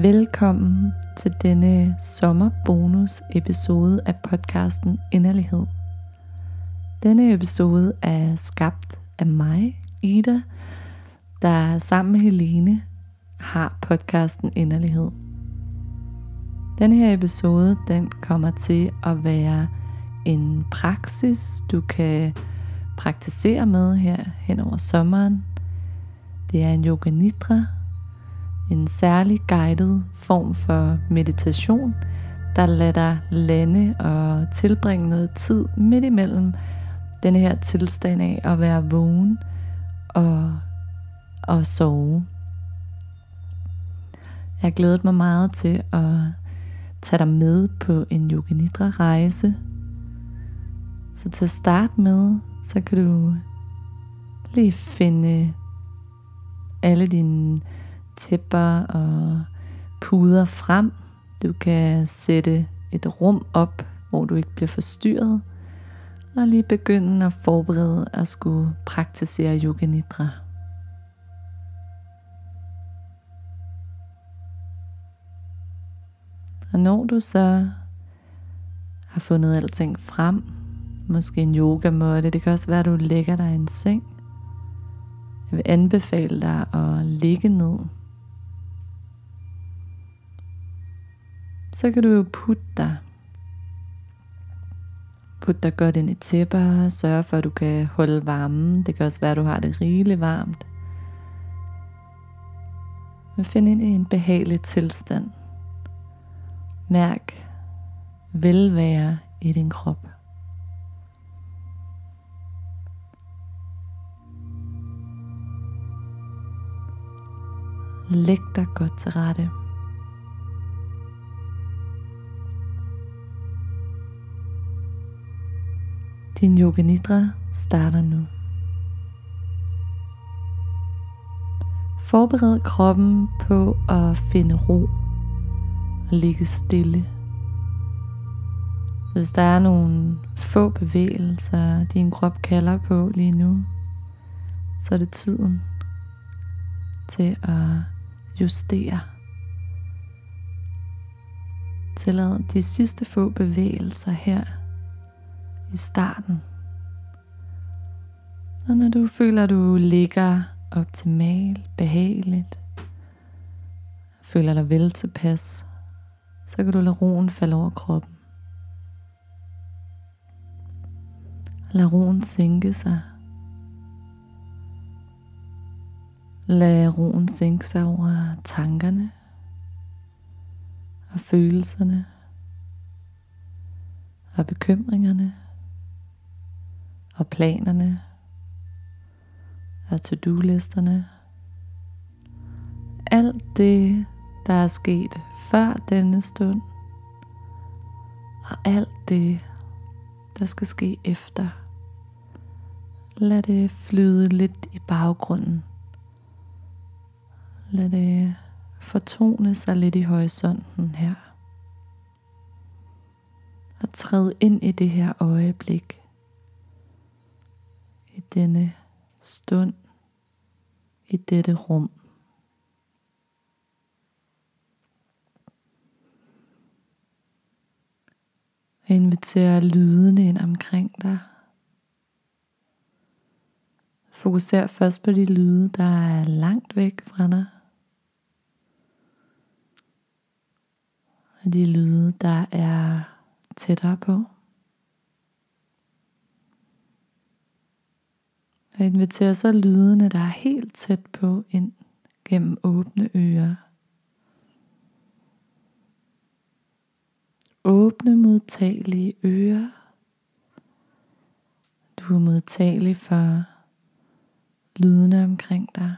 Velkommen til denne sommerbonus episode af podcasten Inderlighed. Denne episode er skabt af mig, Ida, der sammen med Helene har podcasten Inderlighed. Denne her episode, den kommer til at være en praksis, du kan praktisere med her hen over sommeren. Det er en yoga nidra, en særlig guided form for meditation, der lader dig lande og tilbringe noget tid midt imellem den her tilstand af at være vågen og, og sove. Jeg glæder mig meget til at tage dig med på en yoga nidra rejse. Så til at starte med, så kan du lige finde alle dine tæpper og puder frem. Du kan sætte et rum op, hvor du ikke bliver forstyrret. Og lige begynde at forberede at skulle praktisere yoga nidra. Og når du så har fundet alting frem, måske en yogamåtte, det kan også være, at du lægger dig i en seng. Jeg vil anbefale dig at ligge ned så kan du jo putte dig. Put dig godt ind i tæpper, sørg for at du kan holde varmen. Det kan også være at du har det rigeligt varmt. Men find ind i en behagelig tilstand. Mærk velvære i din krop. Læg dig godt til rette. Din yoga nidra starter nu. Forbered kroppen på at finde ro og ligge stille. Hvis der er nogle få bevægelser, din krop kalder på lige nu, så er det tiden til at justere. Tillad de sidste få bevægelser her i starten. Og når du føler, at du ligger optimalt, behageligt, føler dig vel tilpas, så kan du lade roen falde over kroppen. Lad roen sænke sig. Lad roen sænke sig over tankerne og følelserne og bekymringerne og planerne og to-do-listerne. Alt det, der er sket før denne stund, og alt det, der skal ske efter. Lad det flyde lidt i baggrunden. Lad det fortone sig lidt i horisonten her. Og træd ind i det her øjeblik denne stund, i dette rum. Og inviter lydene ind omkring dig. Fokuser først på de lyde, der er langt væk fra dig. Og de lyde, der er tættere på. Og inviterer så lydene, der er helt tæt på, ind gennem åbne ører. Åbne modtagelige ører. Du er modtagelig for lydene omkring dig.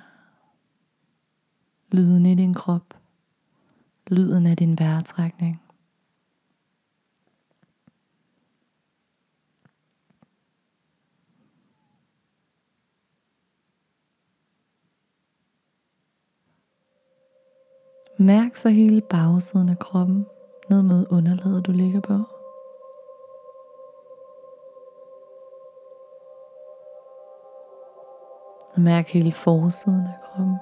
Lyden i din krop. Lyden af din vejrtrækning. Mærk så hele bagsiden af kroppen ned mod underlaget, du ligger på. Og mærk hele forsiden af kroppen.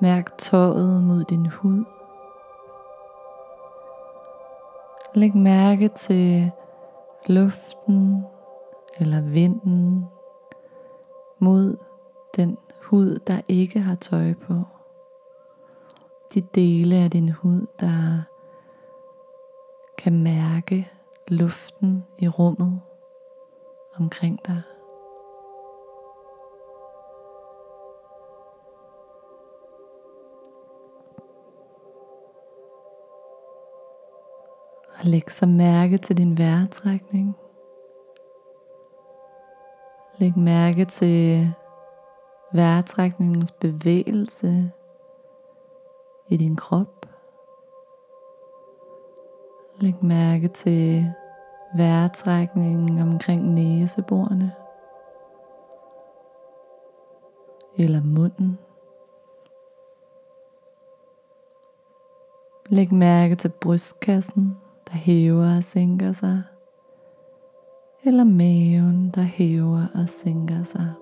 Mærk tøjet mod din hud. Læg mærke til luften eller vinden mod den hud, der ikke har tøj på. De dele af din hud, der kan mærke luften i rummet omkring dig. Og læg så mærke til din vejrtrækning. Læg mærke til vejrtrækningens bevægelse i din krop. Læg mærke til vejrtrækningen omkring næseborene eller munden. Læg mærke til brystkassen, der hæver og sænker sig, eller maven, der hæver og sænker sig.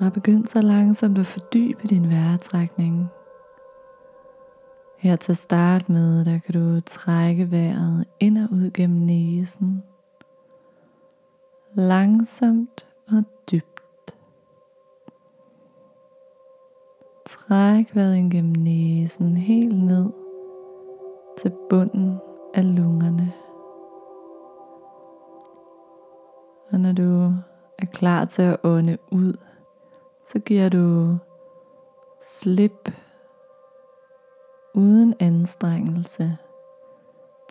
Og begynd så langsomt at fordybe din vejrtrækning. Her til at starte med, der kan du trække vejret ind og ud gennem næsen. Langsomt og dybt. Træk vejret ind gennem næsen helt ned til bunden af lungerne. Og når du er klar til at ånde ud, så giver du slip uden anstrengelse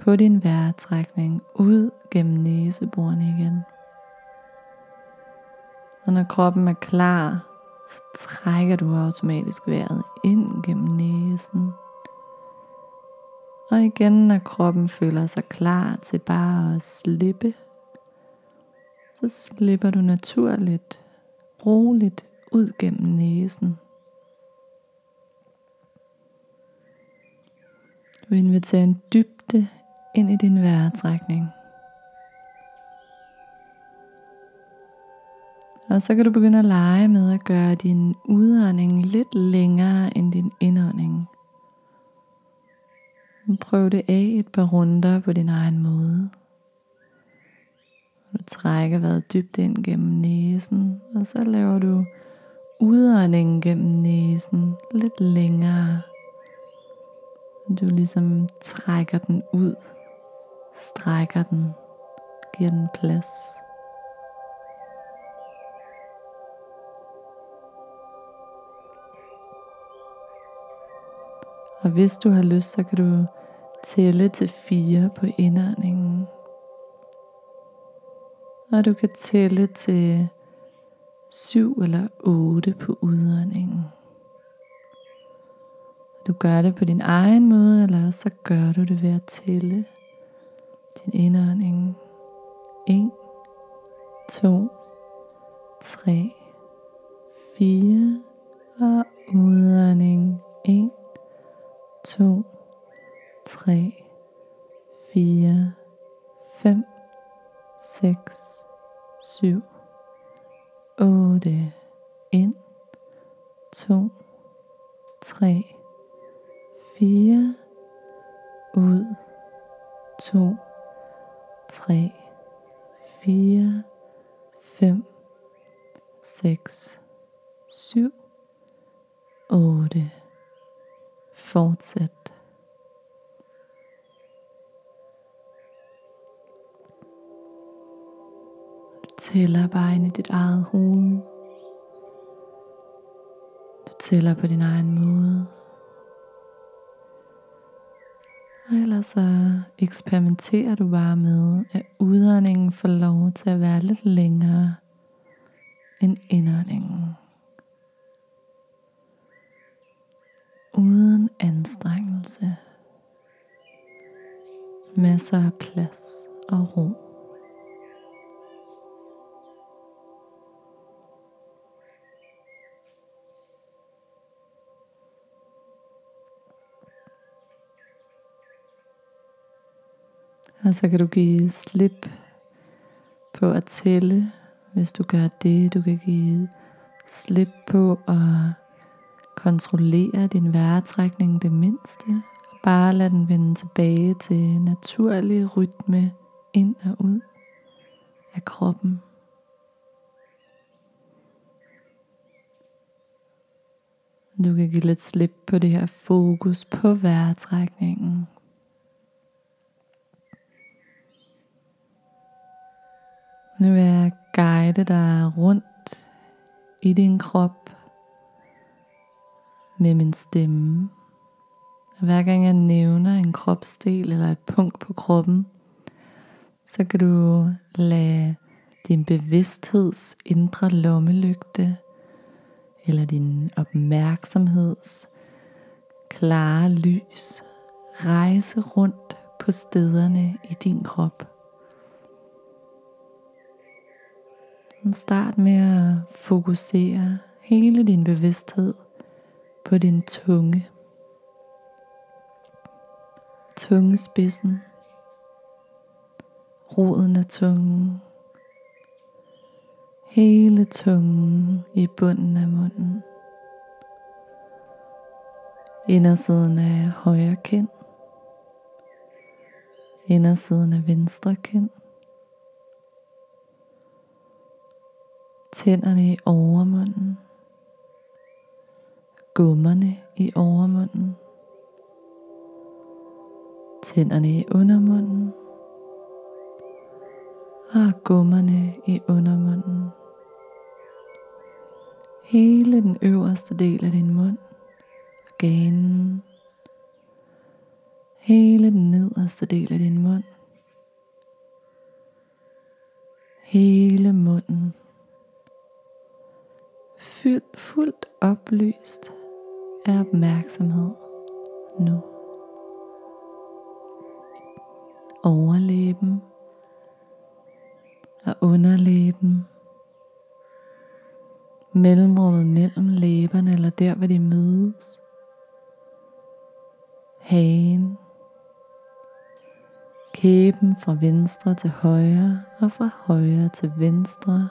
på din vejrtrækning ud gennem næseborene igen. Og når kroppen er klar, så trækker du automatisk vejret ind gennem næsen. Og igen, når kroppen føler sig klar til bare at slippe, så slipper du naturligt, roligt ud gennem næsen. Du inviterer en dybde ind i din vejrtrækning. Og så kan du begynde at lege med at gøre din udånding lidt længere end din indånding. Prøv det af et par runder på din egen måde. Du trækker vejret dybt ind gennem næsen, og så laver du udåndingen gennem næsen lidt længere. Du ligesom trækker den ud, strækker den, giver den plads. Og hvis du har lyst, så kan du tælle til fire på indåndingen. Og du kan tælle til syv eller otte på udåndingen. Du gør det på din egen måde, eller så gør du det ved at tælle din indånding. 1, 2, 3, 4 og udånding. 1, 2, 3, 4, 5, 6, 7, 8. Ind. 2, 3, 4. Ud. 2, 3, 4, 5, 6, 7, 8. Fortsæt. Tæller bare ind i dit eget hoved. Du tæller på din egen måde. Og ellers så eksperimenterer du bare med, at udåndingen får lov til at være lidt længere end indåndingen. Uden anstrengelse. Masser af plads og ro. Og så kan du give slip på at tælle hvis du gør det. Du kan give slip på at kontrollere din vejrtrækning det mindste. Bare lad den vende tilbage til naturlig rytme ind og ud af kroppen. Du kan give lidt slip på det her fokus på vejrtrækningen. Nu vil jeg guide dig rundt i din krop med min stemme. Hver gang jeg nævner en kropsdel eller et punkt på kroppen, så kan du lade din bevidstheds indre lommelygte eller din opmærksomheds klare lys rejse rundt på stederne i din krop. Start med at fokusere hele din bevidsthed på din tunge. Tungespidsen. Roden af tungen. Hele tungen i bunden af munden. Indersiden af højre kind. Indersiden af venstre kind. Tænderne i overmunden. Gummerne i overmunden. Tænderne i undermunden. Og gummerne i undermunden. Hele den øverste del af din mund. Ganen. Hele den nederste del af din mund. Hele munden fyldt, fuldt oplyst af opmærksomhed nu. Overlæben og underlæben. Mellemrummet mellem læberne eller der hvor de mødes. Hagen. Kæben fra venstre til højre og fra højre til venstre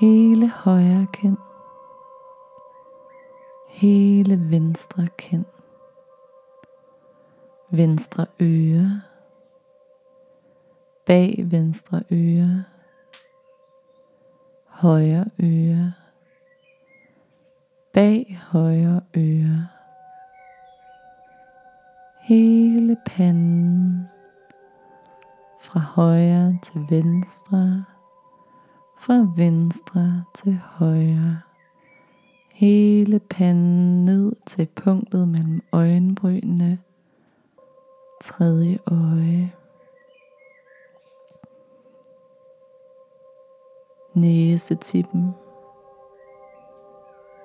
hele højre kind, hele venstre kind, venstre øre, bag venstre øre, højre øre, bag højre øre, hele panden, fra højre til venstre, fra venstre til højre. Hele panden ned til punktet mellem øjenbrynene. Tredje øje. Næsetippen.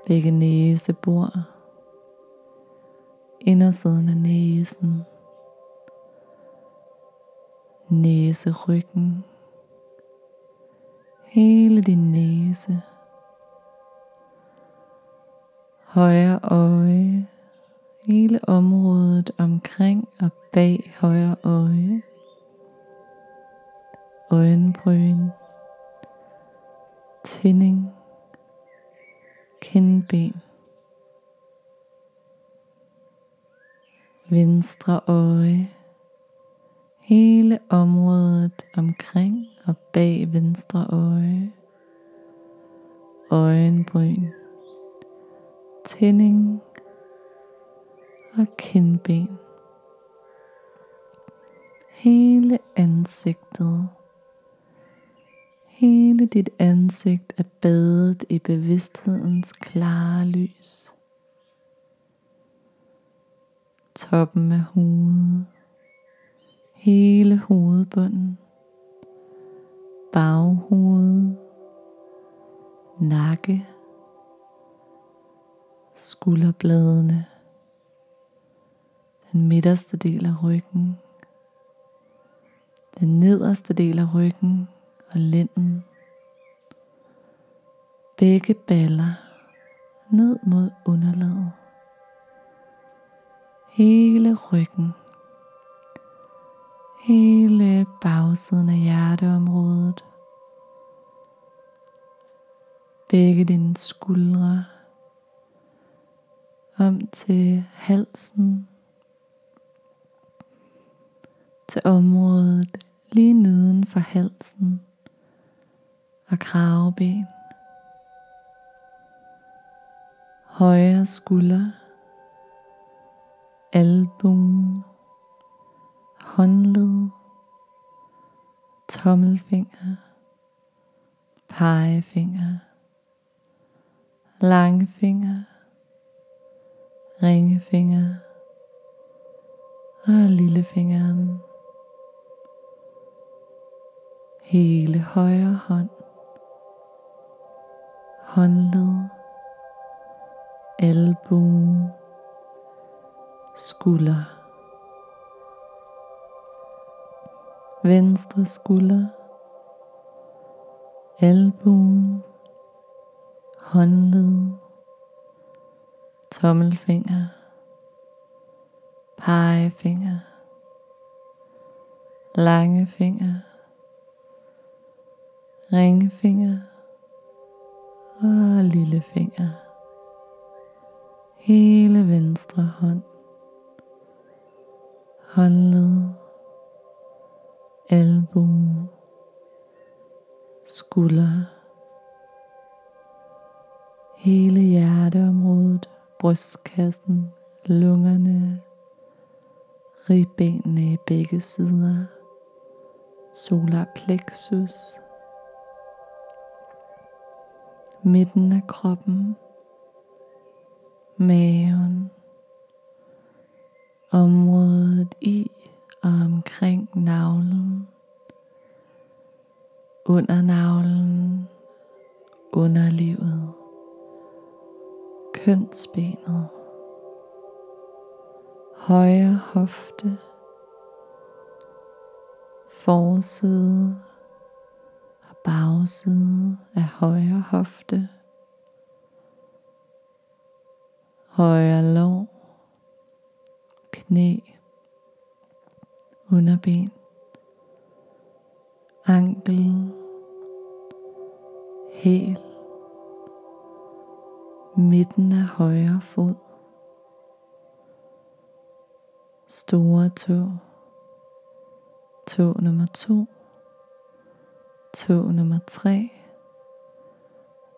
Begge næsebor. Indersiden af næsen. Næseryggen hele din næse, højre øje, hele området omkring og bag højre øje, øjenbryn, tænding, kindben, venstre øje, hele området omkring og bag venstre øje, øjenbryn, tænding og kindben. Hele ansigtet. Hele dit ansigt er badet i bevidsthedens klare lys. Toppen af hovedet. Hele hovedbunden. Baghoved, nakke, skulderbladene, den midterste del af ryggen, den nederste del af ryggen og lænden, begge baller ned mod underlaget, hele ryggen, hele bagsiden af hjerteområdet. Begge dine skuldre om til halsen, til området lige neden for halsen og kraveben. Højre skulder, albuen, håndled, tommelfinger, pegefinger, langfinger, ringefinger og lillefingeren. Hele højre hånd, håndled, albue, skulder. Venstre skulder, albuen, håndled, tommelfinger, pegefinger, lange finger, ringfinger og lillefinger. Hele venstre hånd, håndled, album, skulder, hele hjerteområdet, brystkassen, lungerne, ribbenene i begge sider, solar plexus, midten af kroppen, maven, området i og omkring navlen, under navlen, underlivet, kønsbenet, højre hofte, forside og bagside af højre hofte, højre lår, knæ, underben, ankel, hæl, midten af højre fod, store tå, tå nummer to, tå nummer tre,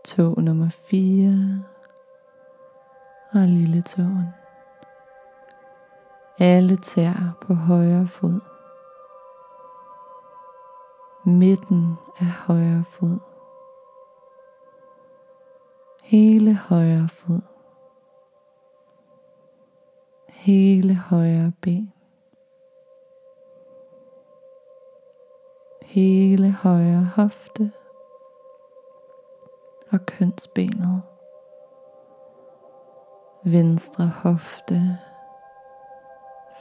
tå nummer fire. Og lille tåen. Alle tær på højre fod. Midten af højre fod. Hele højre fod. Hele højre ben. Hele højre hofte og kønsbenet. Venstre hofte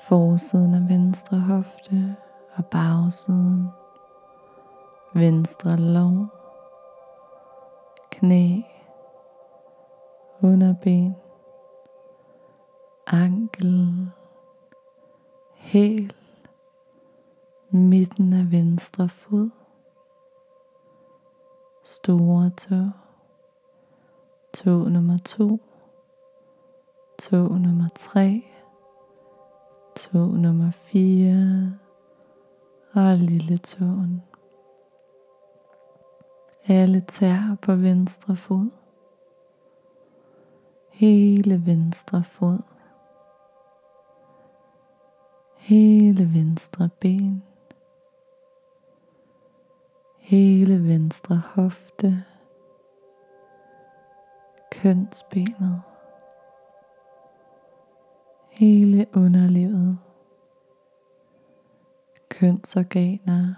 forsiden af venstre hofte og bagsiden, venstre lov, knæ, underben, ankel, hæl, midten af venstre fod, store tog. Tog nummer to, Tog nummer tre, to nummer 4 og lille tåen. Alle tær på venstre fod. Hele venstre fod. Hele venstre ben. Hele venstre hofte. Kønsbenet hele underlivet, kønsorganer,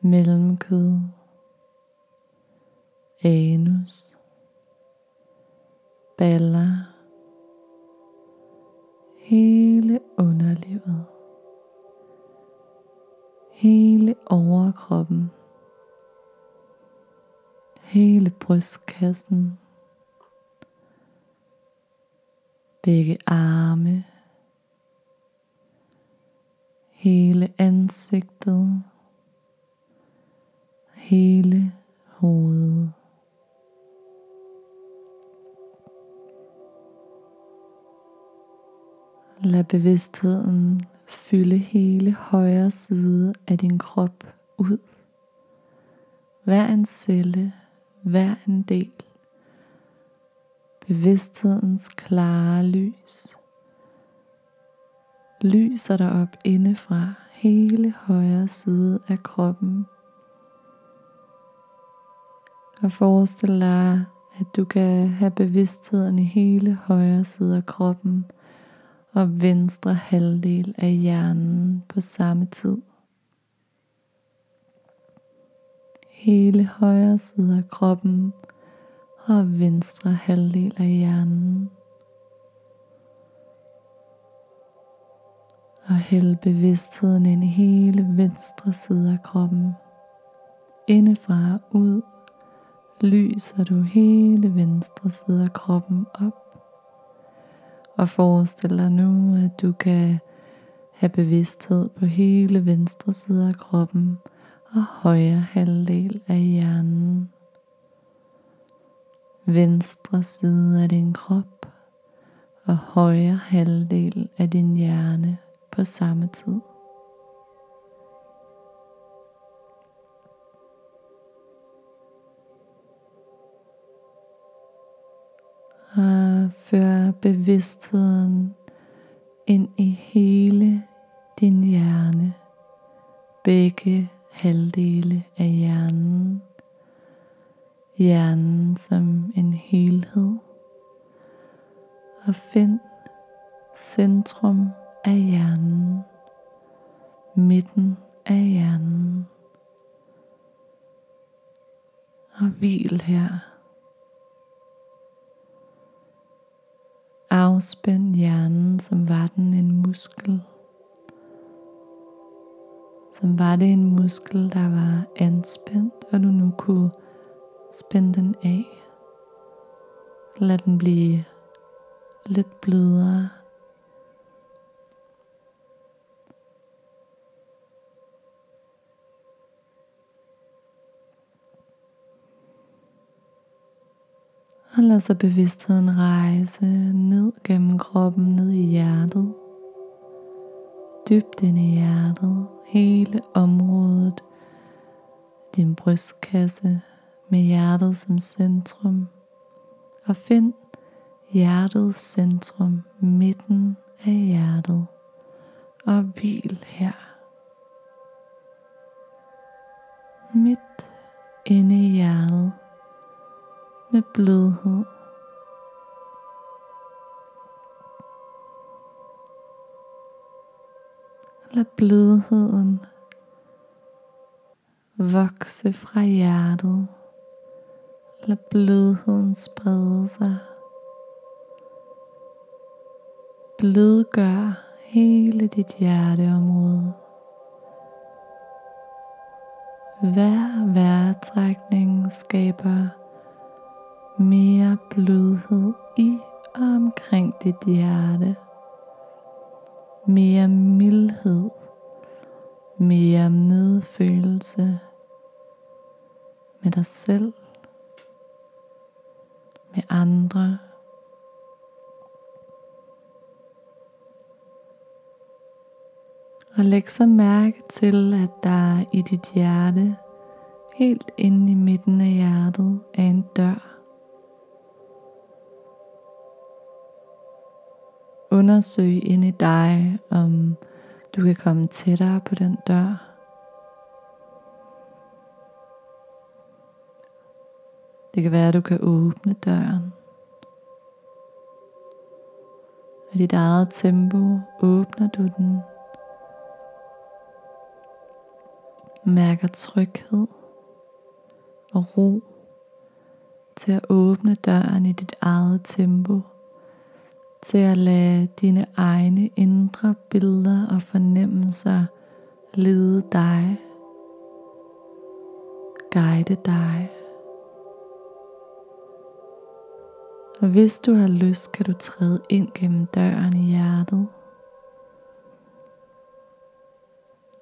mellemkød, anus, baller, hele underlivet, hele overkroppen, hele brystkassen, begge arme, hele ansigtet, hele hovedet. Lad bevidstheden fylde hele højre side af din krop ud. Hver en celle, hver en del. Bevidsthedens klare lys lyser dig op indefra hele højre side af kroppen. Og forestil dig, at du kan have bevidstheden i hele højre side af kroppen og venstre halvdel af hjernen på samme tid. Hele højre side af kroppen og venstre halvdel af hjernen. Og hæld bevidstheden ind i hele venstre side af kroppen. Indefra og ud lyser du hele venstre side af kroppen op. Og forestil dig nu, at du kan have bevidsthed på hele venstre side af kroppen og højre halvdel af hjernen. Venstre side af din krop og højre halvdel af din hjerne på samme tid. Og før bevidstheden ind i hele din hjerne, begge halvdele af hjernen, hjernen som en helhed, og find centrum af hjernen, midten af hjernen, og hvil her. Afspænd hjernen, som var den en muskel. Som var det en muskel, der var anspændt, og du nu kunne Spænd den af. Lad den blive lidt blødere. Og lad så bevidstheden rejse ned gennem kroppen, ned i hjertet. Dybt ind i hjertet, hele området, din brystkasse med hjertet som centrum. Og find hjertets centrum, midten af hjertet, og hvil her. Midt inde i hjertet med blødhed. Lad blødheden vokse fra hjertet. Lad blødheden sprede sig. Blødgør hele dit hjerteområde. Hver vejrtrækning skaber mere blødhed i og omkring dit hjerte. Mere mildhed. Mere medfølelse med dig selv, med andre. Og læg så mærke til, at der i dit hjerte, helt inde i midten af hjertet, er en dør. Undersøg ind i dig, om du kan komme tættere på den dør. Det kan være, at du kan åbne døren. I dit eget tempo åbner du den. Mærker tryghed og ro til at åbne døren i dit eget tempo til at lade dine egne indre billeder og fornemmelser lede dig, guide dig. Og hvis du har lyst, kan du træde ind gennem døren i hjertet.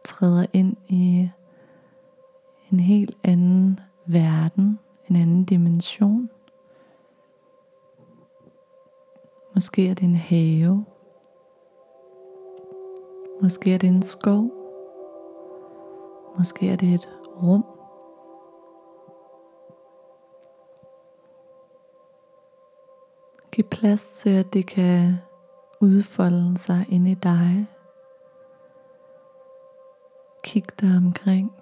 træder ind i en helt anden verden, en anden dimension. Måske er det en have. Måske er det en skov. Måske er det et rum. Giv plads til, at det kan udfolde sig inde i dig. Kig dig omkring.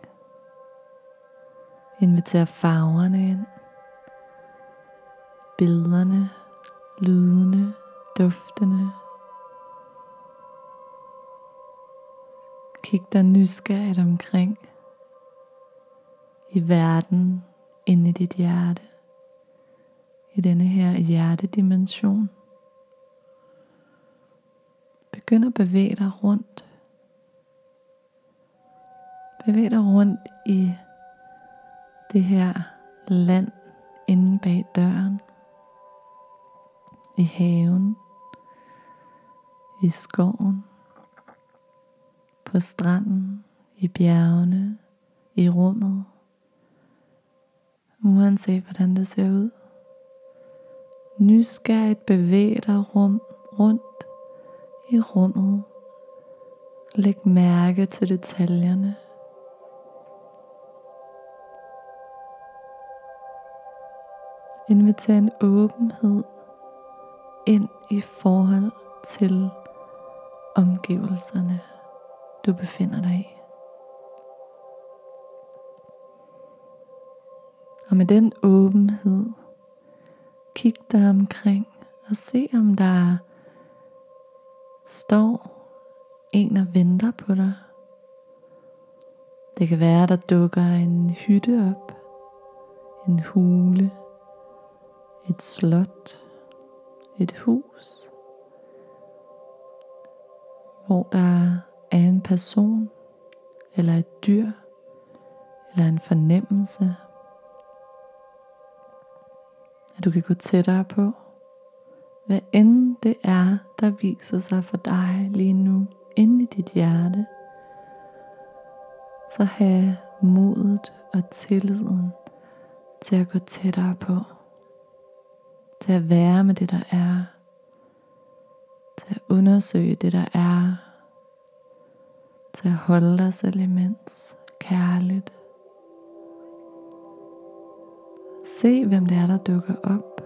Inviter farverne ind. Billederne, lydene, duftene. Kig dig nysgerrigt omkring i verden inde i dit hjerte. I denne her hjertedimension. Begynd at bevæge dig rundt. Bevæg dig rundt i det her land inde bag døren. I haven. I skoven. På stranden. I bjergene. I rummet. Uanset hvordan det ser ud. Nysgerrigt bevæg dig rum, rundt i rummet. Læg mærke til detaljerne. Inviter en åbenhed ind i forhold til omgivelserne, du befinder dig i. Og med den åbenhed, kig dig omkring og se om der står en og venter på dig. Det kan være, der dukker en hytte op, en hule, et slot, et hus, hvor der er en person, eller et dyr, eller en fornemmelse, at du kan gå tættere på, hvad end det er, der viser sig for dig lige nu inde i dit hjerte, så have modet og tilliden til at gå tættere på. Til at være med det, der er, til at undersøge det, der er, til at holde dig selv imens, kærligt. Se, hvem det er, der dukker op.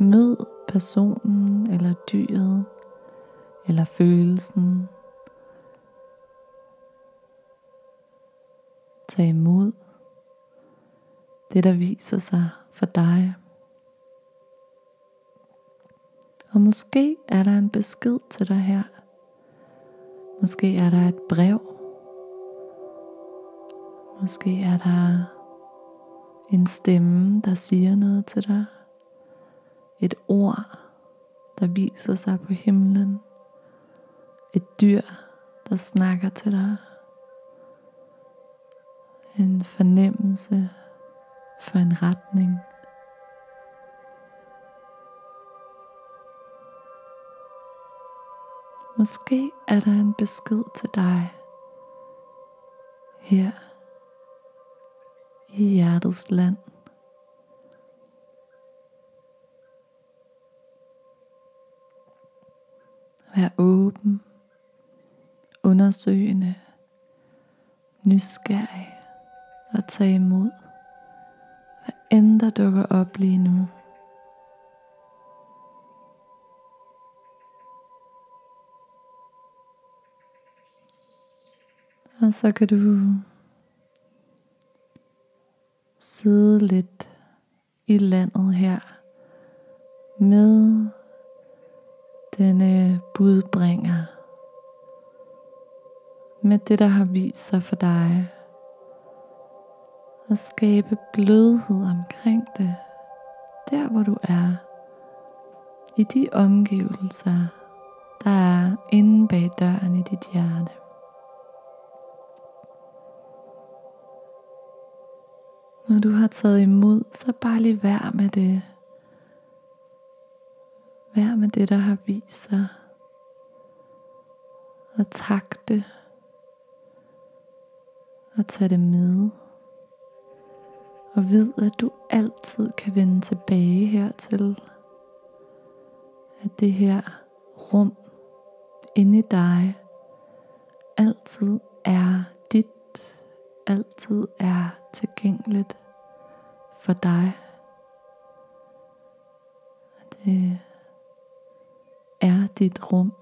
Mød personen eller dyret eller følelsen. Tag imod det, der viser sig for dig. Og måske er der en besked til dig her. Måske er der et brev. Måske er der en stemme, der siger noget til dig. Et ord, der viser sig på himlen. Et dyr, der snakker til dig. En fornemmelse for en retning. Måske er der en besked til dig her i hjertets land. Vær åben, undersøgende, nysgerrig og tag imod end der dukker op lige nu. Og så kan du sidde lidt i landet her med denne budbringer. Med det, der har vist sig for dig og skabe blødhed omkring det, der hvor du er, i de omgivelser, der er inde bag døren i dit hjerte. Når du har taget imod, så bare lige vær med det. Vær med det, der har vist sig. og tak det og tag det med. Og vid, at du altid kan vende tilbage hertil. At det her rum inde i dig altid er altid er tilgængeligt for dig. Det er dit rum.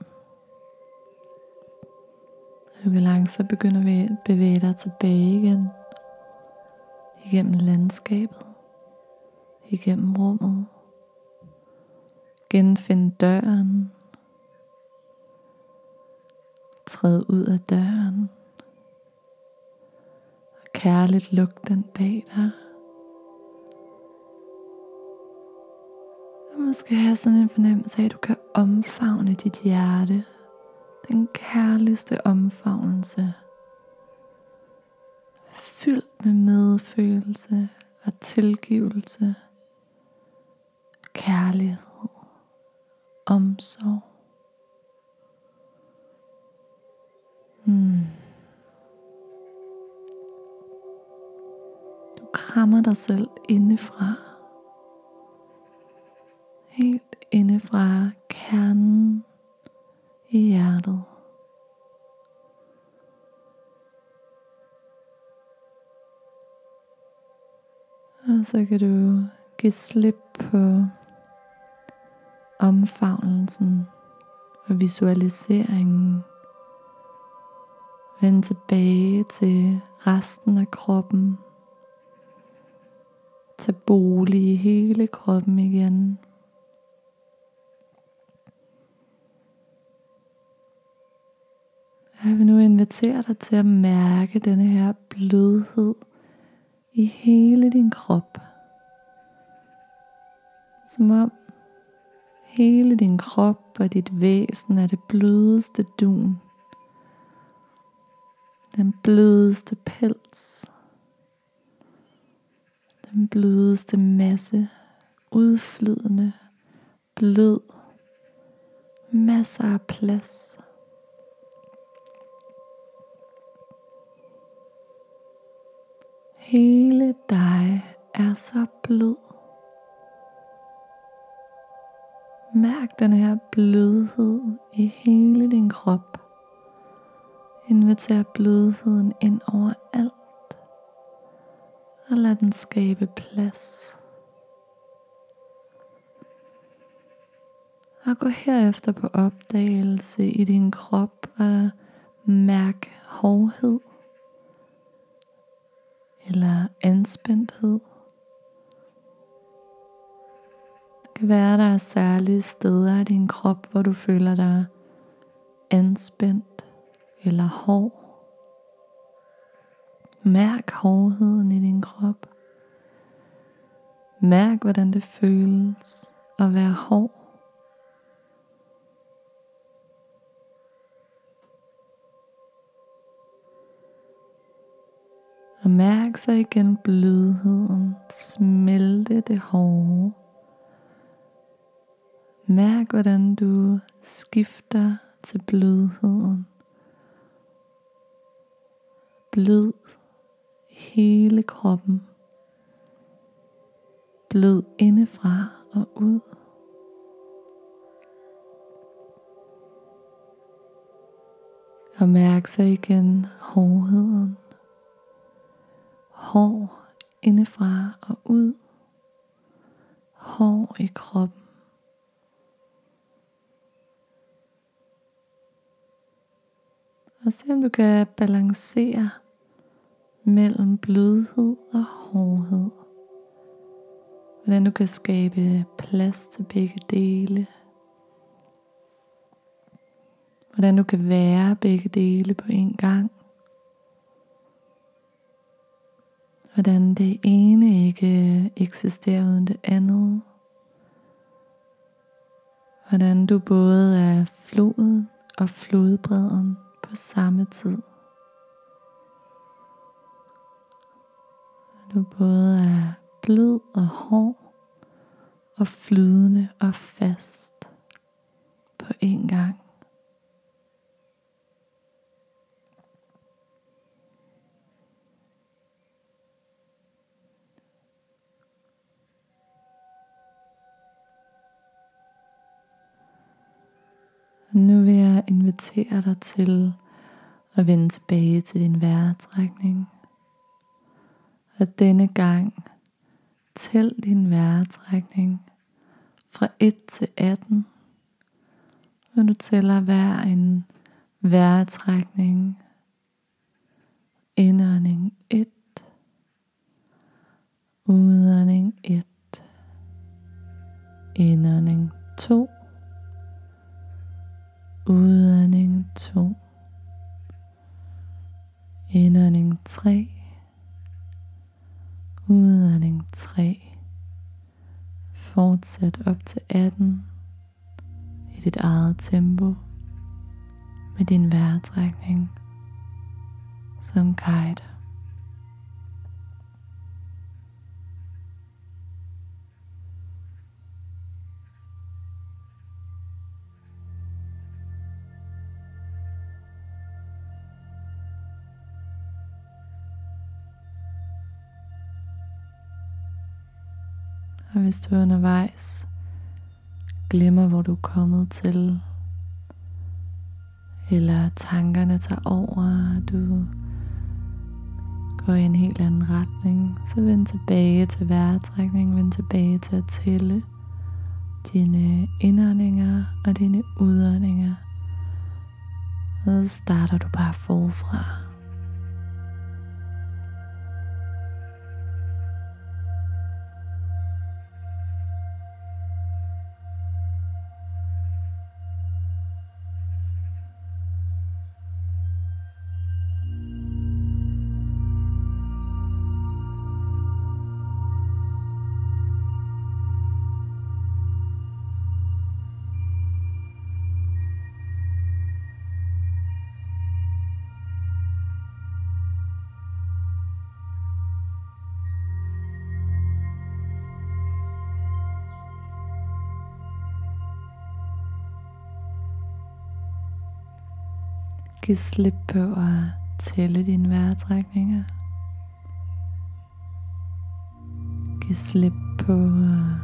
Du kan langsomt begynde at bevæge dig tilbage igen. Igennem landskabet. Igennem rummet. Genfinde døren. Træd ud af døren. Kærligt luk den bag dig. Og måske have sådan en fornemmelse af, at du kan omfavne dit hjerte den kærligste omfavnelse, fyldt med medfølelse og tilgivelse, kærlighed, omsorg. Hmm. Du krammer dig selv indefra. Helt indefra kernen i hjertet. Og så kan du give slip på omfavnelsen og visualiseringen. Vend tilbage til resten af kroppen. Tag bolig i hele kroppen igen. Jeg vil nu invitere dig til at mærke denne her blødhed i hele din krop. Som om hele din krop og dit væsen er det blødeste dun. Den blødeste pels. Den blødeste masse. Udflydende. Blød. Masser af plads. Hele dig er så blød. Mærk den her blødhed i hele din krop. Inviter blødheden ind over alt. Og lad den skabe plads. Og gå herefter på opdagelse i din krop og mærk hårdhed eller anspændthed. Det kan være, der er særlige steder i din krop, hvor du føler dig anspændt eller hård. Mærk hårdheden i din krop. Mærk, hvordan det føles at være hård. Og mærk så igen blødheden, smelte det hårde. Mærk hvordan du skifter til blødheden. Blød hele kroppen. Blød indefra og ud. Og mærk så igen hårdheden hår indefra og ud, hår i kroppen. Og se om du kan balancere mellem blødhed og hårdhed. Hvordan du kan skabe plads til begge dele. Hvordan du kan være begge dele på en gang. Hvordan det ene ikke eksisterer uden det andet. Hvordan du både er floden og flodbredden på samme tid. du både er blød og hård og flydende og fast på én gang. Nu vil jeg invitere dig til at vende tilbage til din vejrtrækning. Og denne gang tæl din vejrtrækning fra 1 til 18. Og du tæller hver en vejrtrækning. Indånding 1. Udånding 1. Indånding 2. Udånding 2. Indånding 3. Udånding 3. Fortsæt op til 18 i dit eget tempo med din vejrtrækning som guide. Hvis du undervejs glemmer, hvor du er kommet til, eller tankerne tager over, og du går i en helt anden retning, så vend tilbage til vejrtrækning, vend tilbage til at tælle dine indåndinger og dine udåndinger. Og så starter du bare forfra. Give slip på at tælle dine vejrtrækninger. Giv slip på at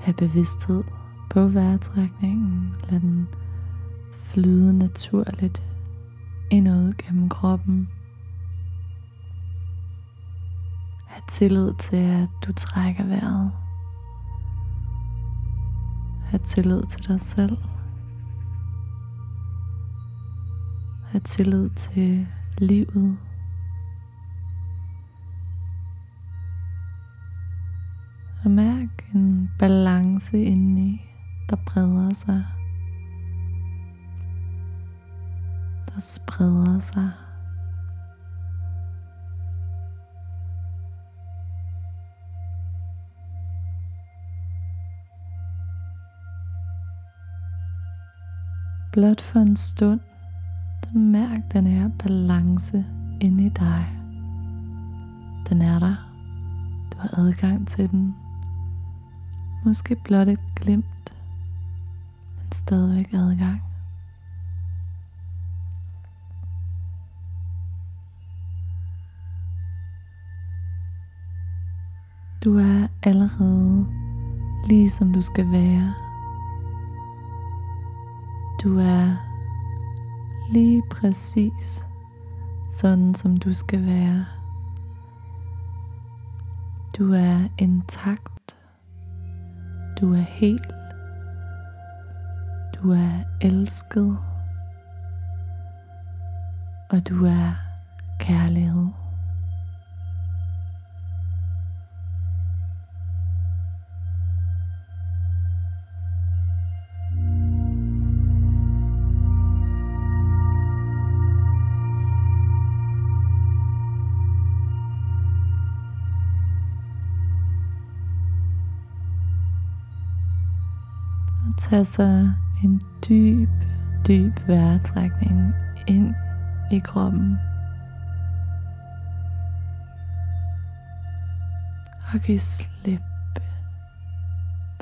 have bevidsthed på vejrtrækningen. Lad den flyde naturligt ind og gennem kroppen. Ha' tillid til, at du trækker vejret. Ha' tillid til dig selv. Have tillid til livet. Og mærk en balance indeni, der breder sig. Der spreder sig. Blot for en stund Mærk den her balance inde i dig. Den er der. Du har adgang til den. Måske blot et glimt, men stadigvæk adgang. Du er allerede lige som du skal være. Du er lige præcis sådan som du skal være. Du er intakt. Du er helt. Du er elsket. Og du er kærlighed. Tage så en dyb, dyb vejrtrækning ind i kroppen. Og giv slip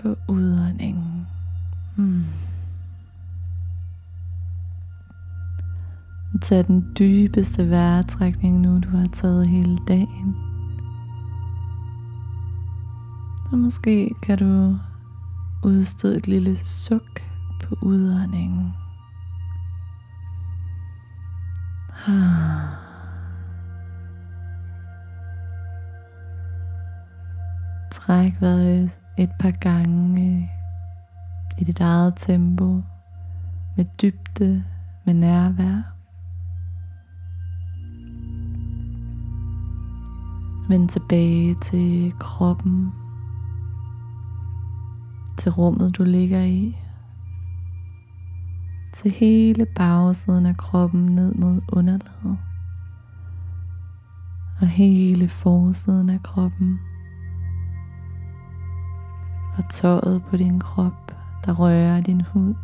på udåndingen. Hmm. Tag den dybeste vejrtrækning nu, du har taget hele dagen. Og måske kan du udstød et lille suk på udåndingen. Træk vejret et par gange øh, i dit eget tempo, med dybde, med nærvær. Vend tilbage til kroppen, til rummet du ligger i, til hele bagsiden af kroppen ned mod underlaget, og hele forsiden af kroppen, og tøjet på din krop, der rører din hud,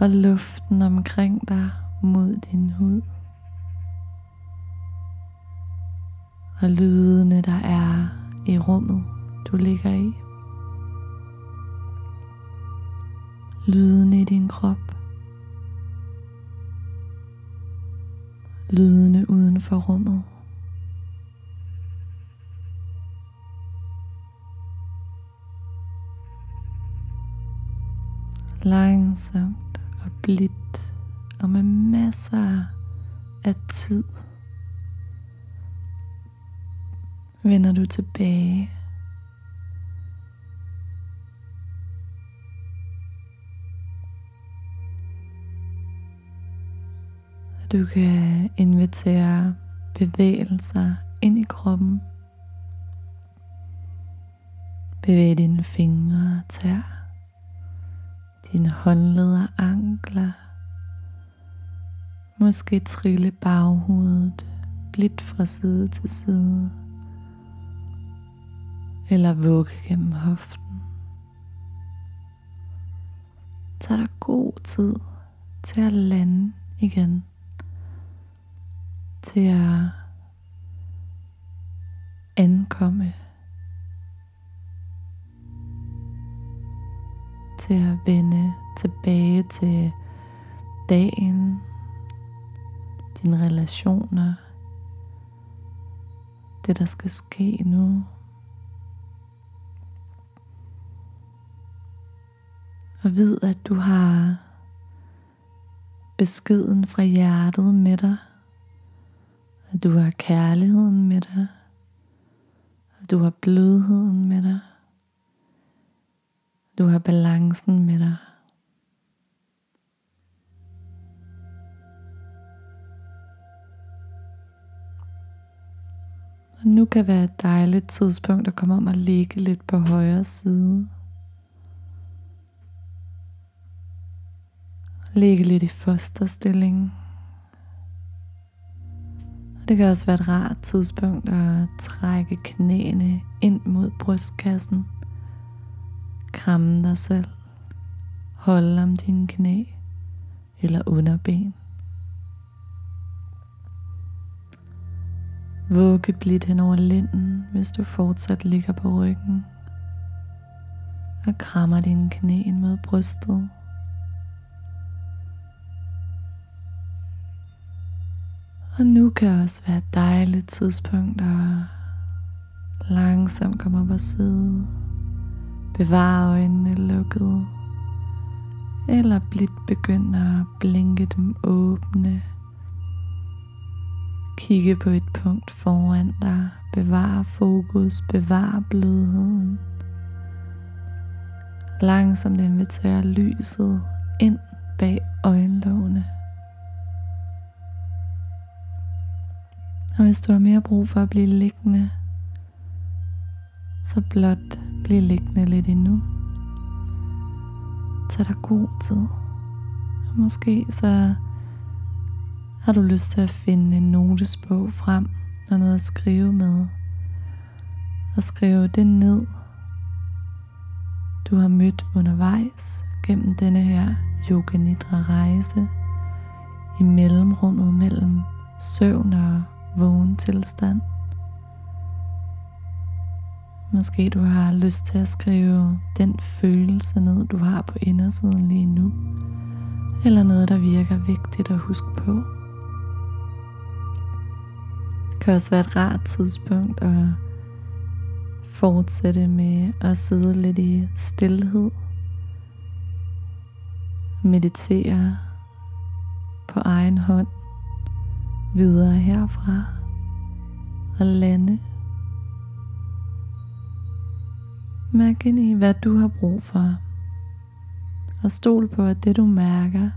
og luften omkring dig mod din hud. og lydene, der er i rummet, du ligger i. Lydene i din krop. Lydene uden for rummet. Langsomt og blidt og med masser af tid vender du tilbage. Du kan invitere bevægelser ind i kroppen. Bevæg dine fingre og tær, dine håndled og ankler. Måske trille baghovedet blidt fra side til side eller vugge gennem hoften. Tag dig god tid til at lande igen. Til at ankomme. Til at vende tilbage til dagen, dine relationer, det der skal ske nu. Og vid, at du har beskeden fra hjertet med dig. At du har kærligheden med dig. At du har blødheden med dig. Du har balancen med dig. Og nu kan være et dejligt tidspunkt at komme om og ligge lidt på højre side. Ligge lidt i fosterstilling. Det kan også være et rart tidspunkt at trække knæene ind mod brystkassen. Kramme dig selv. Holde om dine knæ eller underben. Vugge blidt hen over linden, hvis du fortsat ligger på ryggen. Og krammer dine knæ ind mod brystet. Og nu kan også være et dejligt tidspunkt at langsomt komme op og sidde. Bevare øjnene lukket. Eller blidt begynde at blinke dem åbne. Kigge på et punkt foran dig. Bevare fokus. Bevare blødheden. Langsomt inviterer lyset ind bag øjenlågene. Og hvis du har mere brug for at blive liggende, så blot bliv liggende lidt endnu. Tag dig god tid. Og måske så har du lyst til at finde en notesbog frem og noget at skrive med. Og skrive det ned, du har mødt undervejs gennem denne her yoga nidra rejse i mellemrummet mellem søvn og vågen tilstand. Måske du har lyst til at skrive den følelse ned, du har på indersiden lige nu. Eller noget, der virker vigtigt at huske på. Det kan også være et rart tidspunkt at fortsætte med at sidde lidt i stillhed. Meditere på egen hånd videre herfra og lande. Mærk ind i, hvad du har brug for. Og stol på, at det du mærker,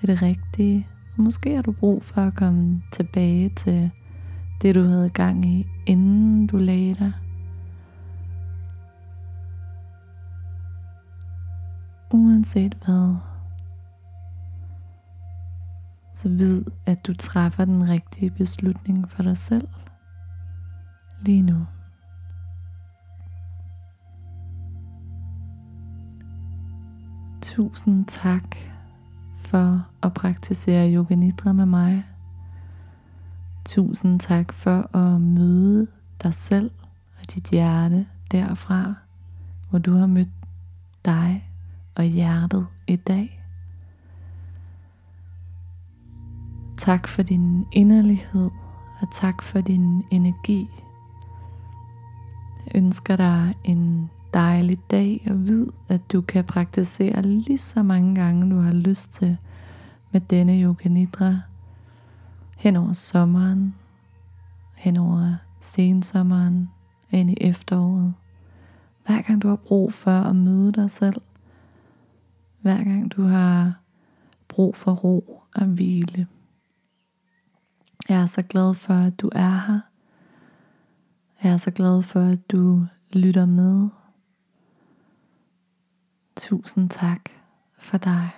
det er det rigtige. Og måske har du brug for at komme tilbage til det, du havde gang i, inden du lagde dig. Uanset hvad, så vid, at du træffer den rigtige beslutning for dig selv lige nu. Tusind tak for at praktisere yoga nidra med mig. Tusind tak for at møde dig selv og dit hjerte derfra, hvor du har mødt dig og hjertet i dag. Tak for din inderlighed og tak for din energi. Jeg ønsker dig en dejlig dag og vid, at du kan praktisere lige så mange gange du har lyst til med denne yoga nidra hen over sommeren, hen over sensommeren, ind i efteråret. Hver gang du har brug for at møde dig selv, hver gang du har brug for ro og hvile. Jeg er så glad for, at du er her. Jeg er så glad for, at du lytter med. Tusind tak for dig.